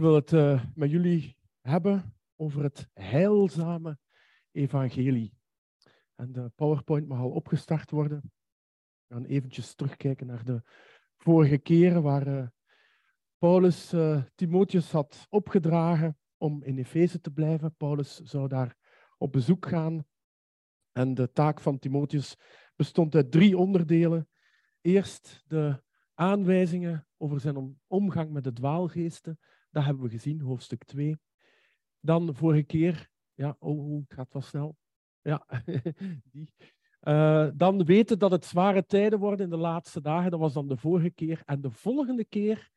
wil het uh, met jullie hebben over het heilzame evangelie. En de PowerPoint mag al opgestart worden. We gaan eventjes terugkijken naar de vorige keren waar uh, Paulus uh, Timotheus had opgedragen om in Efeze te blijven. Paulus zou daar op bezoek gaan. En de taak van Timotheus bestond uit drie onderdelen. Eerst de aanwijzingen over zijn omgang met de dwaalgeesten. Dat hebben we gezien, hoofdstuk 2. Dan vorige keer, ja, oh, het gaat wel snel. Ja, die. Uh, dan weten dat het zware tijden worden in de laatste dagen. Dat was dan de vorige keer. En de volgende keer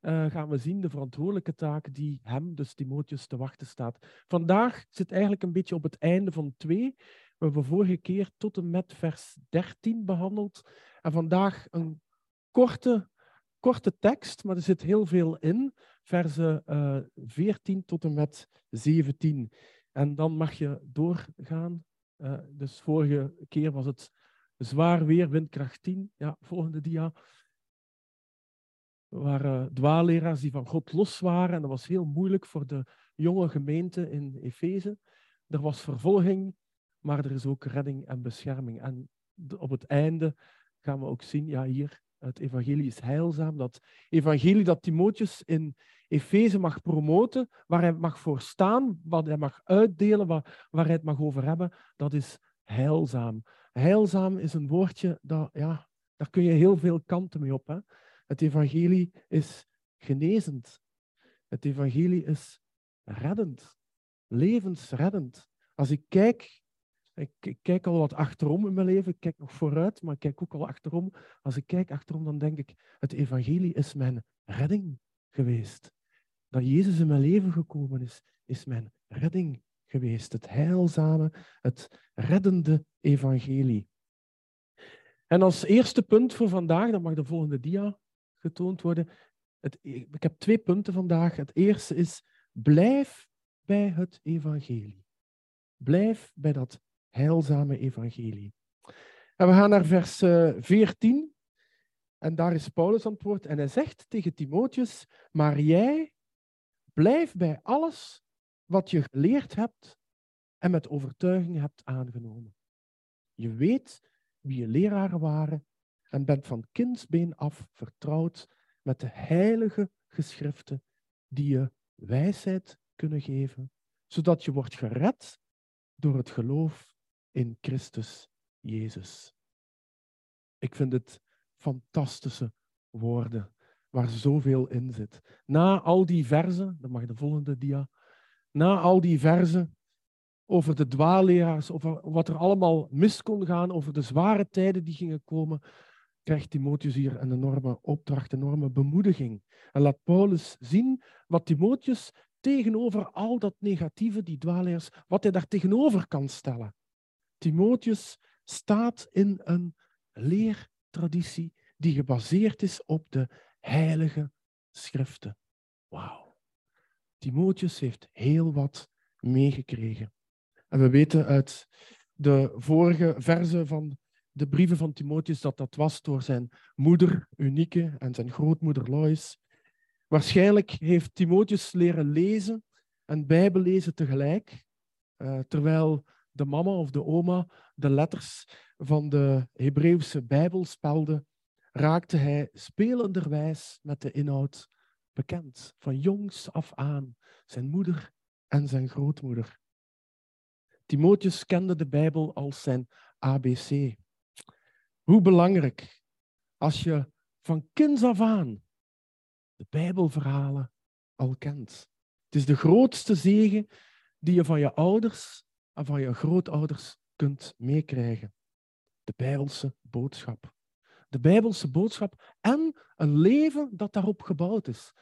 uh, gaan we zien de verantwoordelijke taak die hem, dus Timotheus, te wachten staat. Vandaag zit eigenlijk een beetje op het einde van 2. We hebben vorige keer tot en met vers 13 behandeld. En vandaag een korte, korte tekst, maar er zit heel veel in. Versen uh, 14 tot en met 17. En dan mag je doorgaan. Uh, dus vorige keer was het zwaar weer, windkracht 10. Ja, volgende dia. Er waren dwaalleraars die van God los waren. En dat was heel moeilijk voor de jonge gemeente in Efeze. Er was vervolging, maar er is ook redding en bescherming. En op het einde gaan we ook zien, ja hier, het evangelie is heilzaam. Dat evangelie dat Timotheus in Efeze mag promoten, waar hij mag voor staan, wat hij mag uitdelen, waar, waar hij het mag over hebben, dat is heilzaam. Heilzaam is een woordje, dat, ja, daar kun je heel veel kanten mee op. Hè? Het evangelie is genezend. Het evangelie is reddend, levensreddend. Als ik kijk ik, kijk al wat achterom in mijn leven. Ik kijk nog vooruit, maar ik kijk ook al achterom. Als ik kijk achterom, dan denk ik, het evangelie is mijn redding geweest. Dat Jezus in mijn leven gekomen is, is mijn redding geweest. Het heilzame, het reddende evangelie. En als eerste punt voor vandaag, dan mag de volgende dia getoond worden. Het, ik heb twee punten vandaag. Het eerste is, blijf bij het evangelie. Blijf bij dat heilzame evangelie. En we gaan naar vers 14. Eh, en daar is Paulus antwoord. En hij zegt tegen Timotheus: Maar jij blijf bij alles wat je geleerd hebt en met overtuiging hebt aangenomen. Je weet wie je leraren waren en bent van kindsbeen af vertrouwd met de heilige geschriften die je wijsheid kunnen geven, zodat je wordt gered door het geloof in Christus Jezus. Ik vind het fantastische woorden waar zoveel in zit. Na al die verzen, dan mag de volgende dia, na al die verzen over de dwaalleraars, over wat er allemaal mis kon gaan, over de zware tijden die gingen komen, krijgt Timotheus hier een enorme opdracht, een enorme bemoediging. En laat Paulus zien wat Timotheus tegenover al dat negatieve, die dwaalleraars, wat hij daar tegenover kan stellen. Timotheus staat in een leertraditie die gebaseerd is op de heilige schriften. Wauw. Timotheus heeft heel wat meegekregen. En we weten uit de vorige verzen van de brieven van Timotheus dat dat was door zijn moeder Unieke en zijn grootmoeder Lois. Waarschijnlijk heeft Timotheus leren lezen en Bijbel lezen tegelijk, uh, terwijl de mama of de oma de letters van de Hebreeuwse Bijbel spelde, raakte hij spelenderwijs met de inhoud bekend, van jongs af aan, zijn moeder en zijn grootmoeder. Timotheus kende de Bijbel als zijn ABC. Hoe belangrijk als je van kinds af aan de Bijbelverhalen al kent. Het is de grootste zegen die je van je ouders en van je grootouders kunt meekrijgen. De Bijbelse boodschap. De Bijbelse boodschap en een leven dat daarop gebouwd is.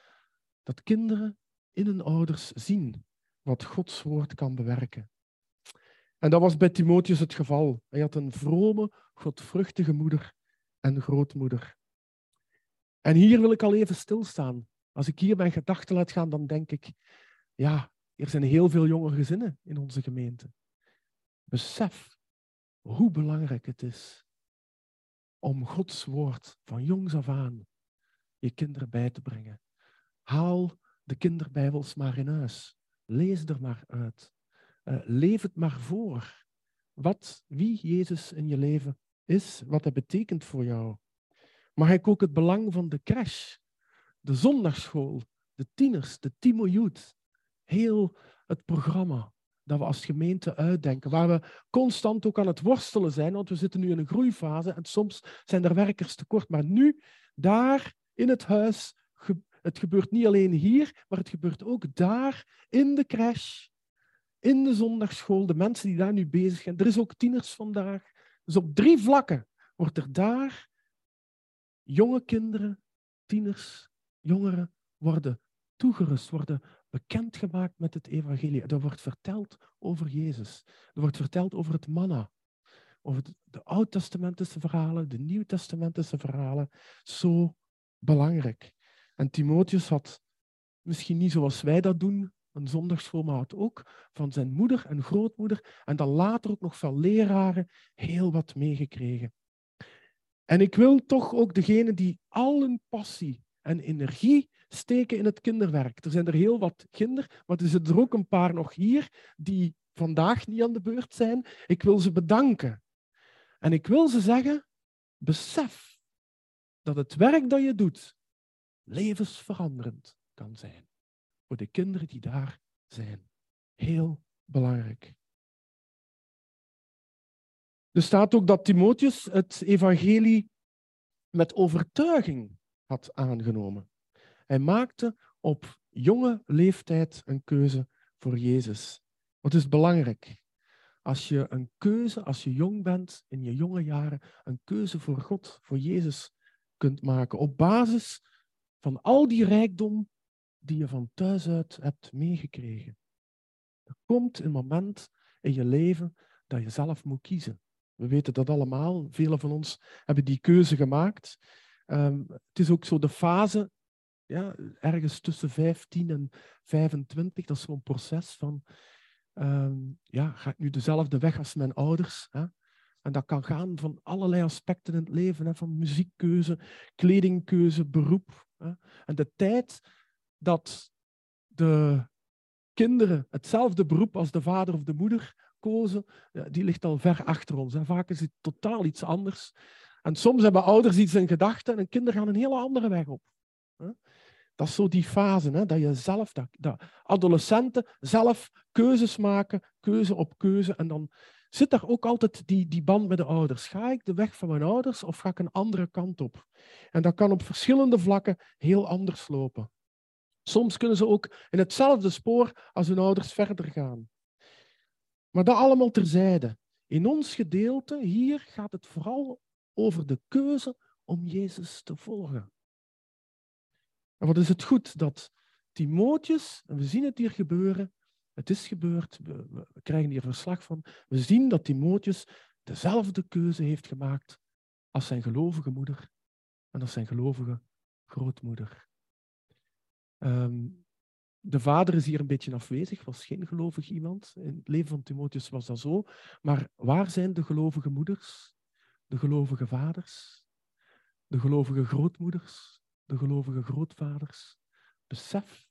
Dat kinderen in hun ouders zien wat Gods woord kan bewerken. En dat was bij Timotheus het geval. Hij had een vrome, godvruchtige moeder en grootmoeder. En hier wil ik al even stilstaan. Als ik hier mijn gedachten laat gaan, dan denk ik, ja, er zijn heel veel jonge gezinnen in onze gemeente. Besef hoe belangrijk het is om Gods woord van jongs af aan je kinderen bij te brengen. Haal de kinderbijbels maar in huis. Lees er maar uit. Uh, leef het maar voor. Wat, wie Jezus in je leven is, wat hij betekent voor jou. Mag ik ook het belang van de crash, de zondagschool, de tieners, de Timo Youth, heel het programma dat we als gemeente uitdenken, waar we constant ook aan het worstelen zijn, want we zitten nu in een groeifase en soms zijn er werkers tekort. Maar nu, daar in het huis, het gebeurt niet alleen hier, maar het gebeurt ook daar, in de crash, in de zondagschool, de mensen die daar nu bezig zijn. Er is ook tieners vandaag. Dus op drie vlakken wordt er daar jonge kinderen, tieners, jongeren worden toegerust, worden bekendgemaakt met het evangelie. Er wordt verteld over Jezus. Er wordt verteld over het manna. Over de Oud-testamentische verhalen, de Nieuw-testamentische verhalen. Zo belangrijk. En Timotheus had misschien niet zoals wij dat doen, een zondagsschool, maar had ook van zijn moeder en grootmoeder en dan later ook nog van leraren heel wat meegekregen. En ik wil toch ook degene die al hun passie en energie steken in het kinderwerk. Er zijn er heel wat kinder, maar er zitten er ook een paar nog hier die vandaag niet aan de beurt zijn. Ik wil ze bedanken. En ik wil ze zeggen, besef dat het werk dat je doet levensveranderend kan zijn. Voor de kinderen die daar zijn. Heel belangrijk. Er staat ook dat Timotheus het evangelie met overtuiging had aangenomen. Hij maakte op jonge leeftijd een keuze voor Jezus. Wat is belangrijk? Als je een keuze, als je jong bent, in je jonge jaren, een keuze voor God, voor Jezus kunt maken op basis van al die rijkdom die je van thuis uit hebt meegekregen. Er komt een moment in je leven dat je zelf moet kiezen. We weten dat allemaal. Velen van ons hebben die keuze gemaakt. Um, het is ook zo de fase, ja, ergens tussen 15 en 25, dat is zo'n proces van, um, ja, ga ik nu dezelfde weg als mijn ouders? Hè? En dat kan gaan van allerlei aspecten in het leven, hè, van muziekkeuze, kledingkeuze, beroep. Hè? En de tijd dat de kinderen hetzelfde beroep als de vader of de moeder kozen, die ligt al ver achter ons. En vaak is het totaal iets anders. En soms hebben ouders iets in gedachten en kinderen gaan een hele andere weg op. Dat is zo die fase, hè, dat je zelf, dat, dat adolescenten zelf keuzes maken, keuze op keuze. En dan zit daar ook altijd die, die band met de ouders. Ga ik de weg van mijn ouders of ga ik een andere kant op? En dat kan op verschillende vlakken heel anders lopen. Soms kunnen ze ook in hetzelfde spoor als hun ouders verder gaan. Maar dat allemaal terzijde. In ons gedeelte hier gaat het vooral over de keuze om Jezus te volgen. Wat is het goed dat Timotheus, en we zien het hier gebeuren, het is gebeurd, we, we krijgen hier verslag van, we zien dat Timotheus dezelfde keuze heeft gemaakt als zijn gelovige moeder en als zijn gelovige grootmoeder. Um, de vader is hier een beetje afwezig, was geen gelovig iemand. In het leven van Timotheus was dat zo. Maar waar zijn de gelovige moeders, de gelovige vaders, de gelovige grootmoeders, de gelovige grootvaders? Besef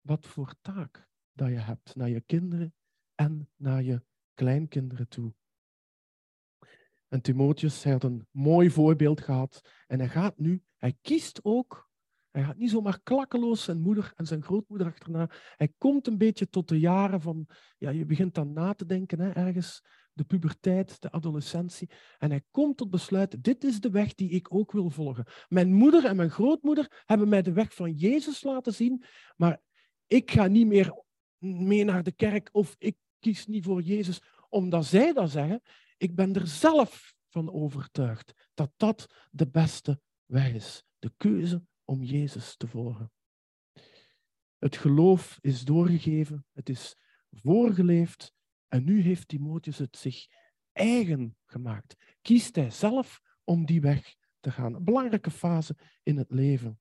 wat voor taak dat je hebt naar je kinderen en naar je kleinkinderen toe. En Timotheus hij had een mooi voorbeeld gehad en hij gaat nu, hij kiest ook hij gaat niet zomaar klakkeloos zijn moeder en zijn grootmoeder achterna. Hij komt een beetje tot de jaren van, ja, je begint dan na te denken, hè, ergens, de puberteit, de adolescentie. En hij komt tot besluit, dit is de weg die ik ook wil volgen. Mijn moeder en mijn grootmoeder hebben mij de weg van Jezus laten zien, maar ik ga niet meer mee naar de kerk of ik kies niet voor Jezus omdat zij dat zeggen. Ik ben er zelf van overtuigd dat dat de beste weg is. De keuze om Jezus te volgen. Het geloof is doorgegeven, het is voorgeleefd en nu heeft Timotheus het zich eigen gemaakt. Kiest hij zelf om die weg te gaan. Een belangrijke fase in het leven.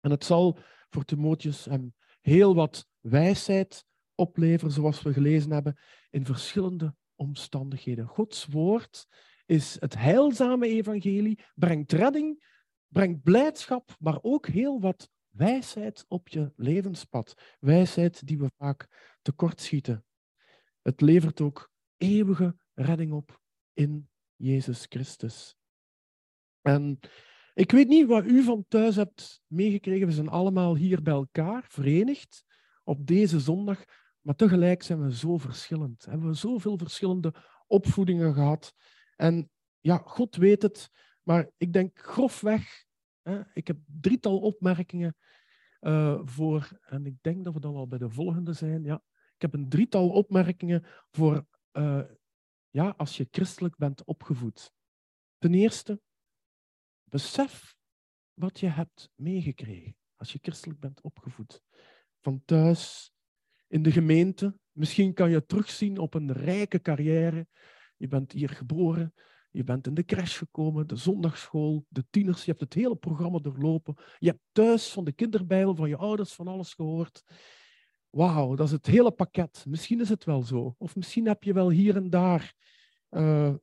En het zal voor Timotheus hem heel wat wijsheid opleveren, zoals we gelezen hebben, in verschillende omstandigheden. Gods woord is het heilzame evangelie, brengt redding brengt blijdschap, maar ook heel wat wijsheid op je levenspad. Wijsheid die we vaak tekortschieten. Het levert ook eeuwige redding op in Jezus Christus. En ik weet niet wat u van thuis hebt meegekregen. We zijn allemaal hier bij elkaar, verenigd, op deze zondag. Maar tegelijk zijn we zo verschillend. Hebben we zoveel verschillende opvoedingen gehad. En ja, God weet het. Maar ik denk grofweg, hè, ik heb drietal opmerkingen uh, voor, en ik denk dat we dan al bij de volgende zijn. Ja, ik heb een drietal opmerkingen voor uh, ja, als je christelijk bent opgevoed. Ten eerste, besef wat je hebt meegekregen als je christelijk bent opgevoed. Van thuis, in de gemeente. Misschien kan je terugzien op een rijke carrière. Je bent hier geboren, je bent in de crash gekomen, de zondagschool, de tieners. Je hebt het hele programma doorlopen. Je hebt thuis van de kinderbijbel van je ouders van alles gehoord. Wauw, dat is het hele pakket. Misschien is het wel zo. Of misschien heb je wel hier en daar uh,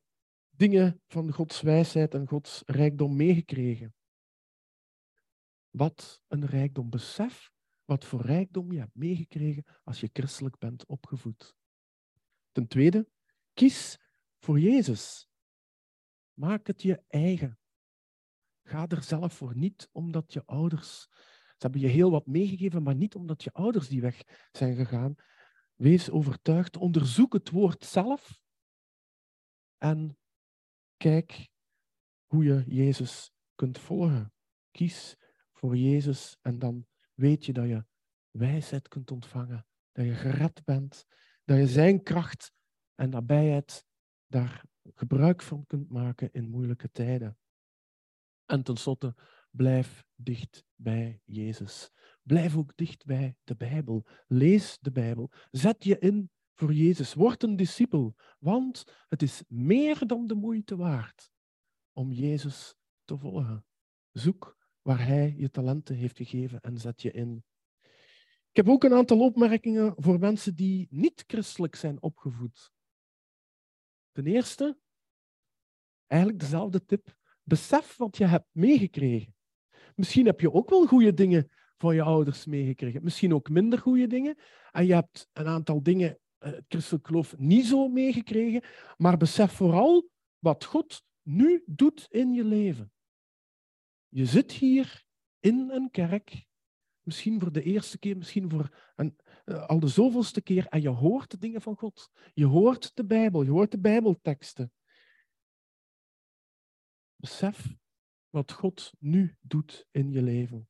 dingen van Gods wijsheid en Gods rijkdom meegekregen. Wat een rijkdom. Besef wat voor rijkdom je hebt meegekregen als je christelijk bent opgevoed. Ten tweede, kies voor Jezus. Maak het je eigen. Ga er zelf voor. Niet omdat je ouders. Ze hebben je heel wat meegegeven, maar niet omdat je ouders die weg zijn gegaan. Wees overtuigd. Onderzoek het woord zelf. En kijk hoe je Jezus kunt volgen. Kies voor Jezus en dan weet je dat je wijsheid kunt ontvangen, dat je gered bent, dat je zijn kracht en nabijheid daar gebruik van kunt maken in moeilijke tijden. En tenslotte, blijf dicht bij Jezus. Blijf ook dicht bij de Bijbel. Lees de Bijbel. Zet je in voor Jezus. Word een discipel, want het is meer dan de moeite waard om Jezus te volgen. Zoek waar Hij je talenten heeft gegeven en zet je in. Ik heb ook een aantal opmerkingen voor mensen die niet christelijk zijn opgevoed. Ten eerste, eigenlijk dezelfde tip. Besef wat je hebt meegekregen. Misschien heb je ook wel goede dingen van je ouders meegekregen. Misschien ook minder goede dingen. En je hebt een aantal dingen het eh, christelijk geloof niet zo meegekregen, maar besef vooral wat God nu doet in je leven. Je zit hier in een kerk, misschien voor de eerste keer, misschien voor een, uh, al de zoveelste keer, en je hoort de dingen van God. Je hoort de Bijbel, je hoort de Bijbelteksten. Besef wat God nu doet in je leven.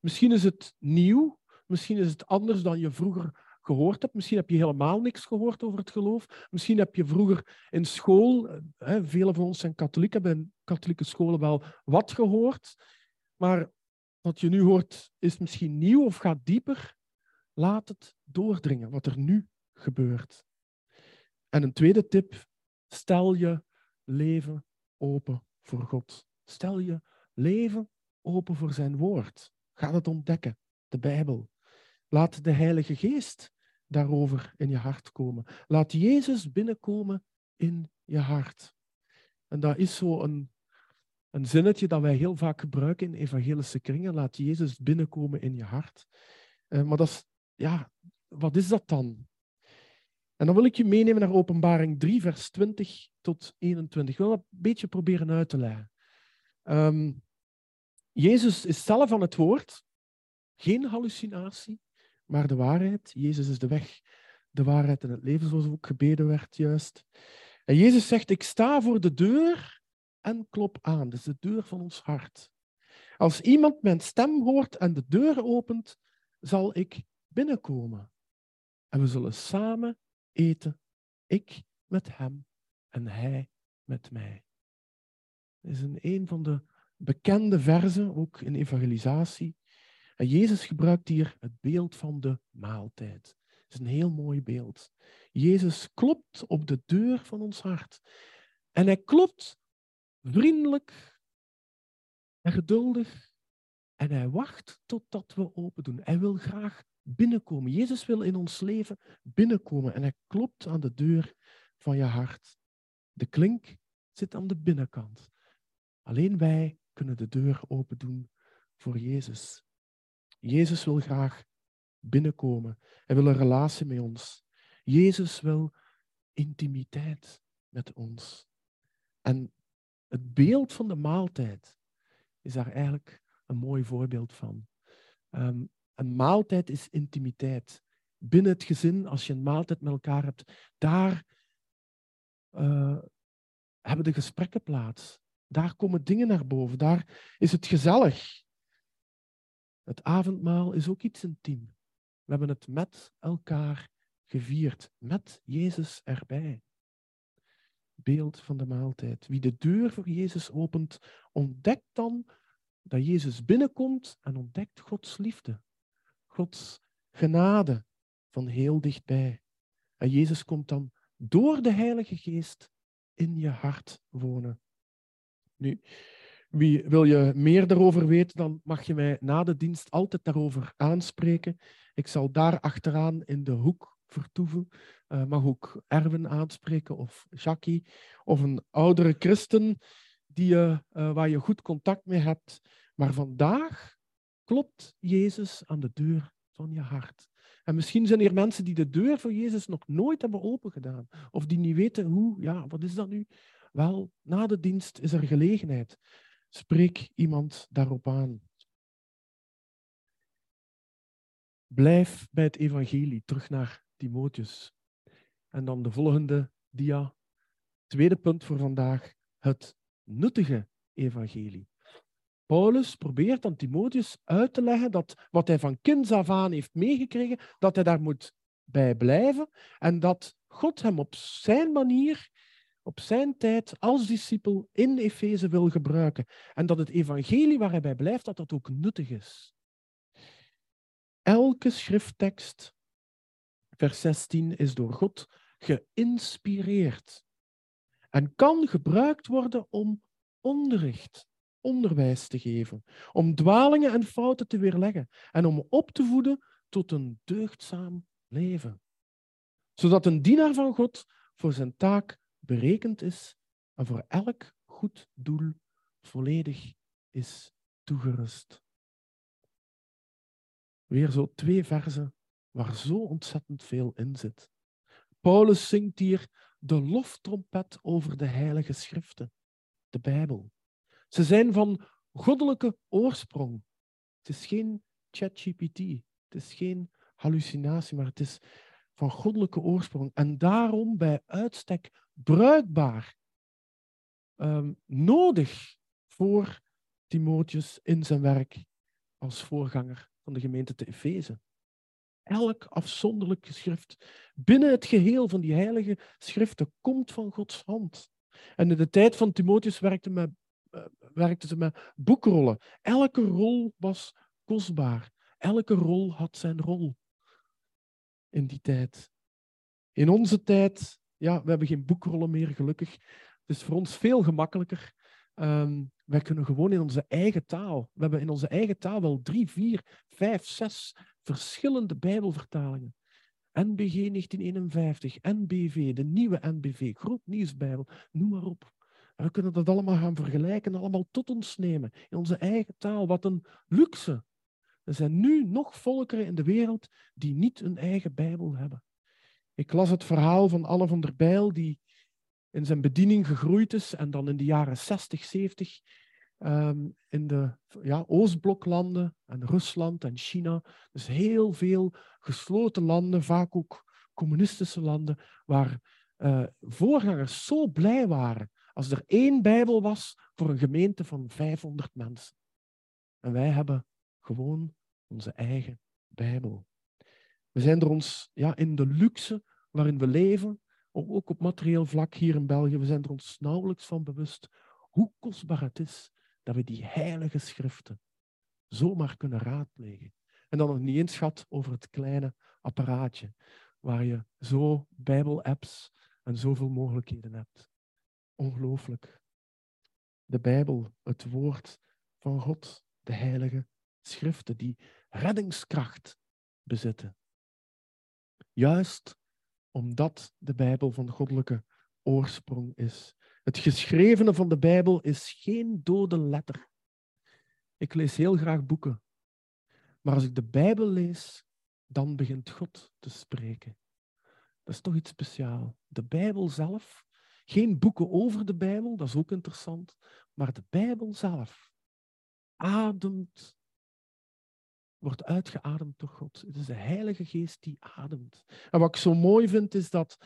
Misschien is het nieuw, misschien is het anders dan je vroeger gehoord hebt. Misschien heb je helemaal niks gehoord over het geloof. Misschien heb je vroeger in school, eh, hè, velen van ons zijn katholiek, hebben in katholieke scholen wel wat gehoord. Maar wat je nu hoort is misschien nieuw of gaat dieper. Laat het doordringen wat er nu gebeurt. En een tweede tip, stel je leven open voor God. Stel je leven open voor zijn woord. Ga het ontdekken, de Bijbel. Laat de Heilige Geest daarover in je hart komen. Laat Jezus binnenkomen in je hart. En dat is zo een, een zinnetje dat wij heel vaak gebruiken in evangelische kringen. Laat Jezus binnenkomen in je hart. Uh, maar dat is, ja, wat is dat dan? En dan wil ik je meenemen naar Openbaring 3, vers 20 tot 21. Ik wil dat een beetje proberen uit te leggen. Um, Jezus is zelf aan het woord, geen hallucinatie maar de waarheid. Jezus is de weg, de waarheid en het leven, zoals ook gebeden werd juist. En Jezus zegt, ik sta voor de deur en klop aan. Dat is de deur van ons hart. Als iemand mijn stem hoort en de deur opent, zal ik binnenkomen. En we zullen samen eten, ik met hem en hij met mij. Is een, een van de bekende verzen, ook in evangelisatie. En Jezus gebruikt hier het beeld van de maaltijd. Het is een heel mooi beeld. Jezus klopt op de deur van ons hart. En hij klopt vriendelijk en geduldig. En hij wacht totdat we open doen. Hij wil graag binnenkomen. Jezus wil in ons leven binnenkomen. En hij klopt aan de deur van je hart. De klink zit aan de binnenkant. Alleen wij kunnen de deur open doen voor Jezus. Jezus wil graag binnenkomen. Hij wil een relatie met ons. Jezus wil intimiteit met ons. En het beeld van de maaltijd is daar eigenlijk een mooi voorbeeld van. Ehm, een maaltijd is intimiteit. Binnen het gezin, als je een maaltijd met elkaar hebt, daar uh, hebben de gesprekken plaats. Daar komen dingen naar boven. Daar is het gezellig. Het avondmaal is ook iets intiem. We hebben het met elkaar gevierd, met Jezus erbij. Beeld van de maaltijd. Wie de deur voor Jezus opent, ontdekt dan dat Jezus binnenkomt en ontdekt Gods liefde, Gods genade van heel dichtbij. En Jezus komt dan door de Heilige Geest in je hart wonen. Nu, wie wil je meer daarover weten, dan mag je mij na de dienst altijd daarover aanspreken. Ik zal daar achteraan in de hoek vertoeven. Uh, mag ook Erwin aanspreken of Jackie of een oudere christen die je, uh, waar je goed contact mee hebt. Maar vandaag klopt Jezus aan de deur van je hart. En misschien zijn er mensen die de deur voor Jezus nog nooit hebben opengedaan. Of die niet weten hoe, ja, wat is dat nu? Wel, na de dienst is er gelegenheid. Spreek iemand daarop aan. Blijf bij het evangelie, terug naar Timotheus. En dan de volgende dia. Tweede punt voor vandaag, het nuttige evangelie. Paulus probeert aan Timotheus uit te leggen dat wat hij van kinds af aan heeft meegekregen, dat hij daar moet bij blijven en dat God hem op zijn manier, op zijn tijd als discipel in Efeze wil gebruiken. En dat het evangelie waar hij bij blijft, dat dat ook nuttig is. Elke schrifttekst, vers 16, is door God geïnspireerd en kan gebruikt worden om onderricht onderwijs te geven, om dwalingen en fouten te weerleggen en om op te voeden tot een deugdzaam leven. Zodat een dienaar van God voor zijn taak berekend is en voor elk goed doel volledig is toegerust. Weer zo twee versen waar zo ontzettend veel in zit. Paulus zingt hier de loftrompet over de heilige schriften, de Bijbel. Ze zijn van goddelijke oorsprong. Het is geen ChatGPT, het is geen hallucinatie, maar het is van goddelijke oorsprong. En daarom bij uitstek bruikbaar, um, nodig voor Timotheus in zijn werk als voorganger van de gemeente te Efeze. Elk afzonderlijk geschrift binnen het geheel van die heilige schriften komt van Gods hand. En in de tijd van Timotheus werkte met uh, werkten ze met boekrollen. Elke rol was kostbaar. Elke rol had zijn rol in die tijd. In onze tijd, ja, we hebben geen boekrollen meer, gelukkig. Is voor ons veel gemakkelijker. Um, wij kunnen gewoon in onze eigen taal. We hebben in onze eigen taal wel drie, vier, vijf, zes verschillende Bijbelvertalingen. NBG 1951, NBV, de nieuwe NBV, Groot Nieuwsbijbel, noem maar op. We kunnen dat allemaal gaan vergelijken, allemaal tot ons nemen, in onze eigen taal. Wat een luxe. Er zijn nu nog volkeren in de wereld die niet een eigen Bijbel hebben. Ik las het verhaal van Anne van der Bijl, die in zijn bediening gegroeid is en dan in de jaren 60, 70 um, in de ja, Oostbloklanden en Rusland en China. Dus heel veel gesloten landen, vaak ook communistische landen, waar uh, voorgangers zo blij waren als er één Bijbel was voor een gemeente van 500 mensen. En wij hebben gewoon onze eigen Bijbel. We zijn er ons ja, in de luxe waarin we leven, ook op materieel vlak hier in België, we zijn er ons nauwelijks van bewust hoe kostbaar het is dat we die heilige schriften zomaar kunnen raadplegen. En dan nog niet eens schat over het kleine apparaatje waar je zo Bijbel-apps en zoveel mogelijkheden hebt. Ongelooflijk. De Bijbel, het woord van God, de heilige schriften die reddingskracht bezitten. Juist omdat de Bijbel van goddelijke oorsprong is. Het geschrevene van de Bijbel is geen dode letter. Ik lees heel graag boeken. Maar als ik de Bijbel lees, dan begint God te spreken. Dat is toch iets speciaals. De Bijbel zelf, geen boeken over de Bijbel, dat is ook interessant, maar de Bijbel zelf ademt, wordt uitgeademd door God. Het is de Heilige Geest die ademt. En wat ik zo mooi vind, is dat,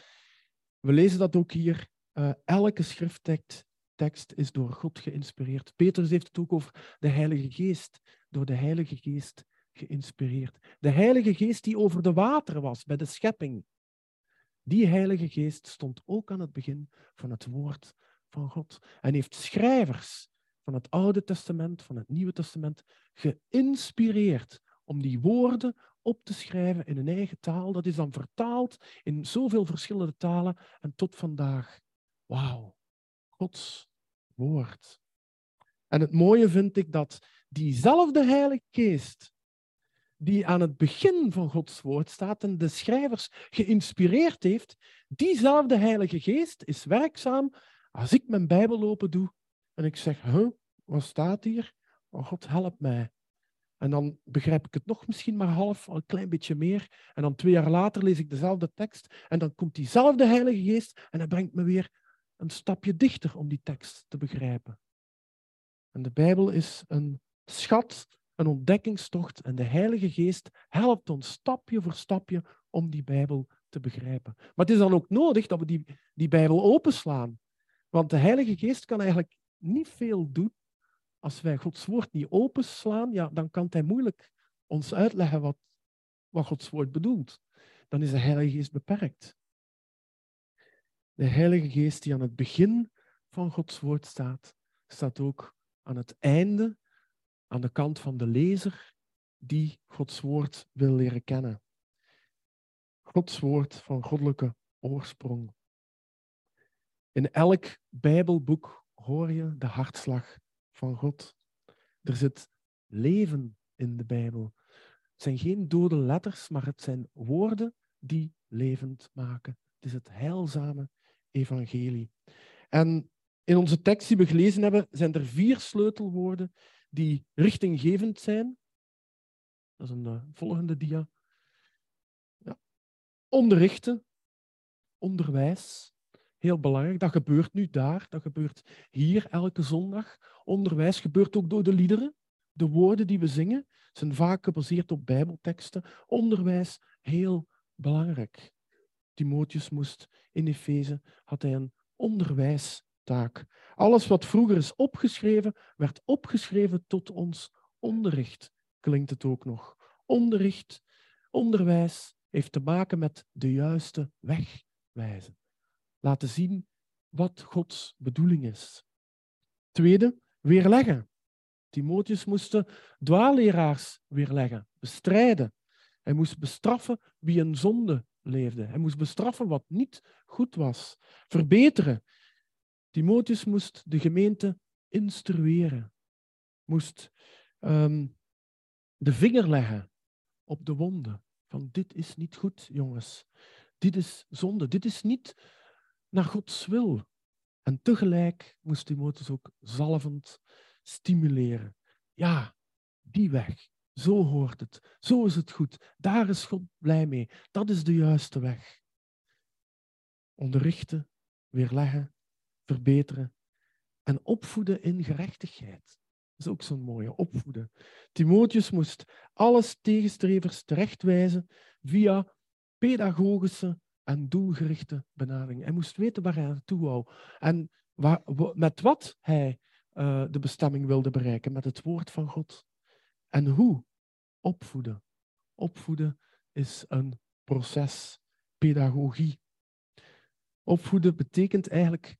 we lezen dat ook hier, uh, elke schrifttekst tekst is door God geïnspireerd. Petrus heeft het ook over de Heilige Geest, door de Heilige Geest geïnspireerd. De Heilige Geest die over de wateren was bij de schepping. Die Heilige Geest stond ook aan het begin van het woord van God en heeft schrijvers van het Oude Testament, van het Nieuwe Testament, geïnspireerd om die woorden op te schrijven in hun eigen taal. Dat is dan vertaald in zoveel verschillende talen en tot vandaag. Wauw, Gods woord. En het mooie vind ik dat diezelfde Heilige Geest, die aan het begin van Gods woord staat en de schrijvers geïnspireerd heeft, diezelfde Heilige Geest is werkzaam als ik mijn Bijbel open doe en ik zeg, huh, wat staat hier? Oh God, help mij. En dan begrijp ik het nog misschien maar half, een klein beetje meer. En dan twee jaar later lees ik dezelfde tekst. En dan komt diezelfde Heilige Geest en hij brengt me weer een stapje dichter om die tekst te begrijpen. En de Bijbel is een schat, een ontdekkingstocht. En de Heilige Geest helpt ons stapje voor stapje om die Bijbel te begrijpen. Maar het is dan ook nodig dat we die, die Bijbel openslaan. Want de Heilige Geest kan eigenlijk niet veel doen als wij Gods woord niet openslaan. Ja, dan kan hij moeilijk ons uitleggen wat, wat Gods woord bedoelt. Dan is de Heilige Geest beperkt. De Heilige Geest die aan het begin van Gods woord staat, staat ook aan het einde, aan de kant van de lezer die Gods woord wil leren kennen. Gods woord van goddelijke oorsprong. In elk Bijbelboek hoor je de hartslag van God. Er zit leven in de Bijbel. Het zijn geen dode letters, maar het zijn woorden die levend maken. Het is het heilzame evangelie. En in onze tekst die we gelezen hebben, zijn er vier sleutelwoorden die richtinggevend zijn. Dat is een uh, volgende dia. Ja. Onderrichten, onderwijs, heel belangrijk. Dat gebeurt nu daar, dat gebeurt hier elke zondag. Onderwijs gebeurt ook door de liederen. De woorden die we zingen zijn vaak gebaseerd op bijbelteksten. Onderwijs, heel belangrijk. Timotheus moest in Efeze, had hij een onderwijstaak. Alles wat vroeger is opgeschreven, werd opgeschreven tot ons onderricht, klinkt het ook nog. Onderricht, onderwijs heeft te maken met de juiste weg wijzen. Laten zien wat Gods bedoeling is. Tweede, weerleggen. Timotheus moest de dwaalleraars weerleggen, bestrijden. Hij moest bestraffen wie een zonde leefde. Hij moest bestraffen wat niet goed was, verbeteren. Timotheus moest de gemeente instrueren, moest um, de vinger leggen op de wonden. Van dit is niet goed, jongens. Dit is zonde. Dit is niet naar Gods wil. En tegelijk moest Timotheus ook zalvend stimuleren. Ja, die weg. Zo hoort het. Zo is het goed. Daar is God blij mee. Dat is de juiste weg. Onderrichten, weerleggen, verbeteren en opvoeden in gerechtigheid. Dat is ook zo'n mooie, opvoeden. Timotheus moest alles tegenstrevers terechtwijzen via pedagogische en doelgerichte benadering. Hij moest weten waar hij naartoe wou en waar, met wat hij uh, de bestemming wilde bereiken, met het woord van God. En hoe? Opvoeden. Opvoeden is een proces, pedagogie. Opvoeden betekent eigenlijk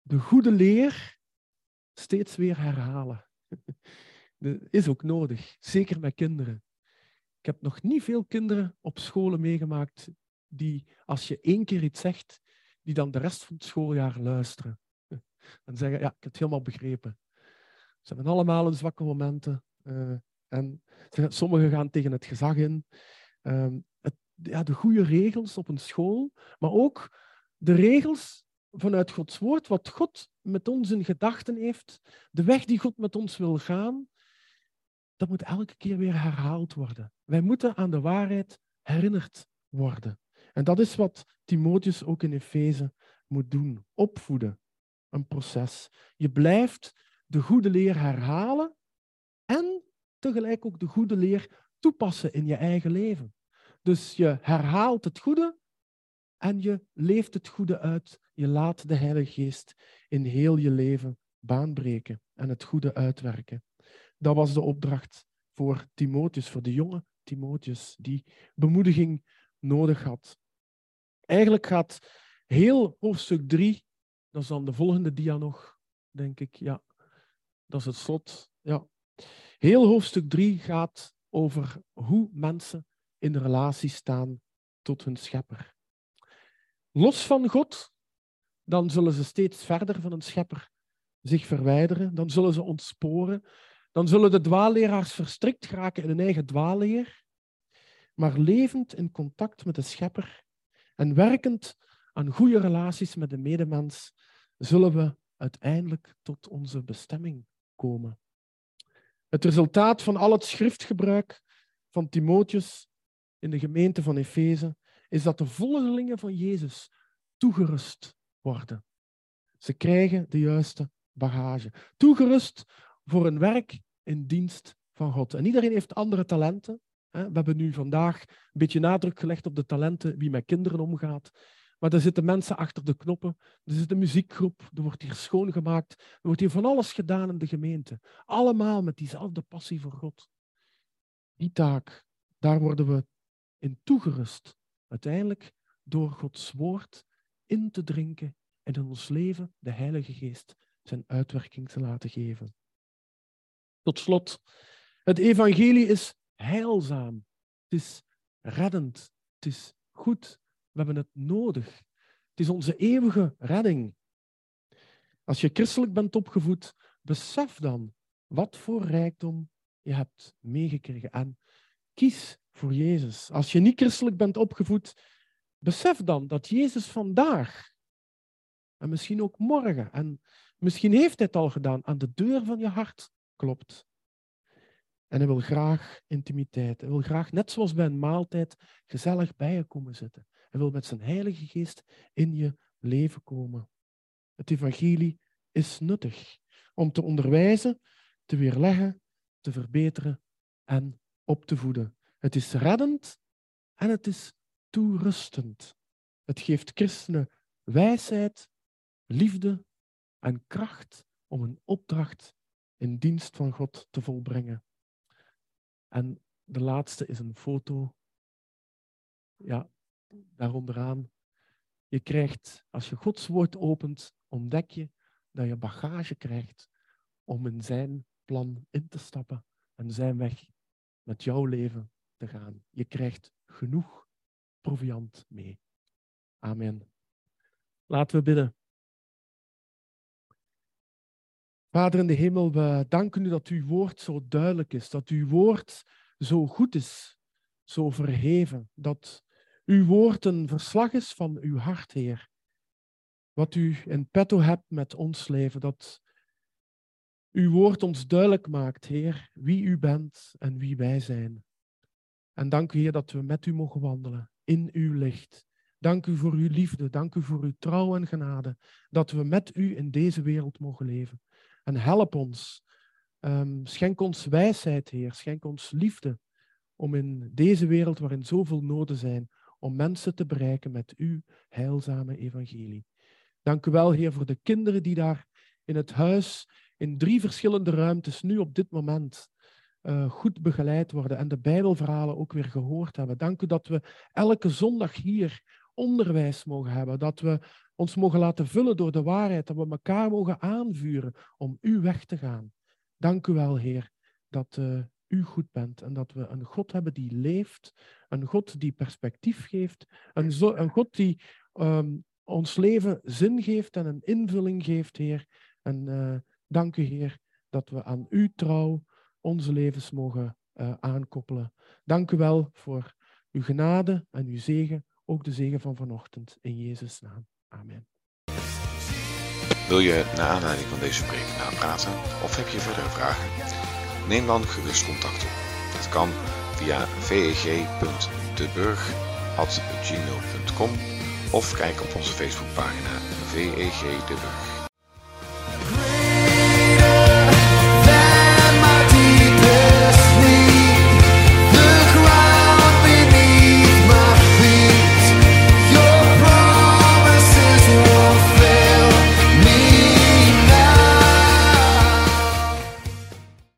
de goede leer steeds weer herhalen. Dat is ook nodig, zeker met kinderen. Ik heb nog niet veel kinderen op scholen meegemaakt die, als je één keer iets zegt, die dan de rest van het schooljaar luisteren. En zeggen, ja, ik heb het helemaal begrepen. Ze hebben allemaal hun zwakke momenten. Uh, en sommigen gaan tegen het gezag in. Ehm, het, ja, de goede regels op een school, maar ook de regels vanuit Gods woord, wat God met ons in gedachten heeft, de weg die God met ons wil gaan, dat moet elke keer weer herhaald worden. Wij moeten aan de waarheid herinnerd worden. En dat is wat Timotheus ook in Efeze moet doen. Opvoeden. Een proces. Je blijft de goede leer herhalen en tegelijk ook de goede leer toepassen in je eigen leven. Dus je herhaalt het goede en je leeft het goede uit. Je laat de Heilige Geest in heel je leven baanbreken en het goede uitwerken. Dat was de opdracht voor Timotheus, voor de jonge Timotheus, die bemoediging nodig had. Eigenlijk gaat heel hoofdstuk 3, dat is dan de volgende dia nog, denk ik. Ja, dat is het slot. Ja. Heel hoofdstuk 3 gaat over hoe mensen in relatie staan tot hun schepper. Los van God, dan zullen ze steeds verder van een schepper zich verwijderen, dan zullen ze ontsporen, dan zullen de dwaalleraars verstrikt geraken in hun eigen dwaalleer, maar levend in contact met de schepper en werkend aan goede relaties met de medemens, zullen we uiteindelijk tot onze bestemming komen. Het resultaat van al het schriftgebruik van Timotheus in de gemeente van Efeze is dat de volgelingen van Jezus toegerust worden. Ze krijgen de juiste bagage. Toegerust voor een werk in dienst van God. En iedereen heeft andere talenten. We hebben nu vandaag een beetje nadruk gelegd op de talenten wie met kinderen omgaat. Maar er zitten mensen achter de knoppen. Er zit een muziekgroep. Er wordt hier schoongemaakt. Er wordt hier van alles gedaan in de gemeente. Allemaal met diezelfde passie voor God. Die taak, daar worden we in toegerust. Uiteindelijk door Gods woord in te drinken en in ons leven de Heilige Geest zijn uitwerking te laten geven. Tot slot, het evangelie is heilzaam. Het is reddend. Het is goed. We hebben het nodig. Het is onze eeuwige redding. Als je christelijk bent opgevoed, besef dan wat voor rijkdom je hebt meegekregen. En kies voor Jezus. Als je niet christelijk bent opgevoed, besef dan dat Jezus vandaag en misschien ook morgen en misschien heeft hij het al gedaan, aan de deur van je hart klopt. En hij wil graag intimiteit. Hij wil graag, net zoals bij een maaltijd, gezellig bij je komen zitten. Hij wil met zijn Heilige Geest in je leven komen. Het evangelie is nuttig om te onderwijzen, te weerleggen, te verbeteren en op te voeden. Het is reddend en het is toerustend. Het geeft christenen wijsheid, liefde en kracht om een opdracht in dienst van God te volbrengen. En de laatste is een foto. Ja, daaronderaan. Je krijgt, als je Gods woord opent, ontdek je dat je bagage krijgt om in zijn plan in te stappen en zijn weg met jouw leven te gaan. Je krijgt genoeg proviand mee. Amen. Laten we bidden. Vader in de hemel, we danken u dat uw woord zo duidelijk is, dat uw woord zo goed is, zo verheven, dat uw woord een verslag is van uw hart, Heer. Wat u in petto hebt met ons leven, dat uw woord ons duidelijk maakt, Heer, wie u bent en wie wij zijn. En dank u, Heer, dat we met u mogen wandelen in uw licht. Dank u voor uw liefde, dank u voor uw trouw en genade, dat we met u in deze wereld mogen leven. En help ons. Um, schenk ons wijsheid, Heer. Schenk ons liefde om in deze wereld waarin zoveel noden zijn, om mensen te bereiken met uw heilzame evangelie. Dank u wel, Heer, voor de kinderen die daar in het huis, in drie verschillende ruimtes, nu op dit moment uh, goed begeleid worden en de Bijbelverhalen ook weer gehoord hebben. Dank u dat we elke zondag hier onderwijs mogen hebben, dat we ons mogen laten vullen door de waarheid, dat we elkaar mogen aanvuren om u weg te gaan. Dank u wel, Heer, dat uh, u goed bent en dat we een God hebben die leeft, een God die perspectief geeft, een, een God die um, ons leven zin geeft en een invulling geeft, Heer. En uh, dank u, Heer, dat we aan uw trouw onze levens mogen uh, aankoppelen. Dank u wel voor uw genade en uw zegen, ook de zegen van vanochtend. In Jezus' naam. Amen. Wil je naar aanleiding van deze preek napraten of heb je verdere vragen? Neem dan gerust contact op. Dat kan via veg.deburg.gmail.com of kijk op onze Facebookpagina VEG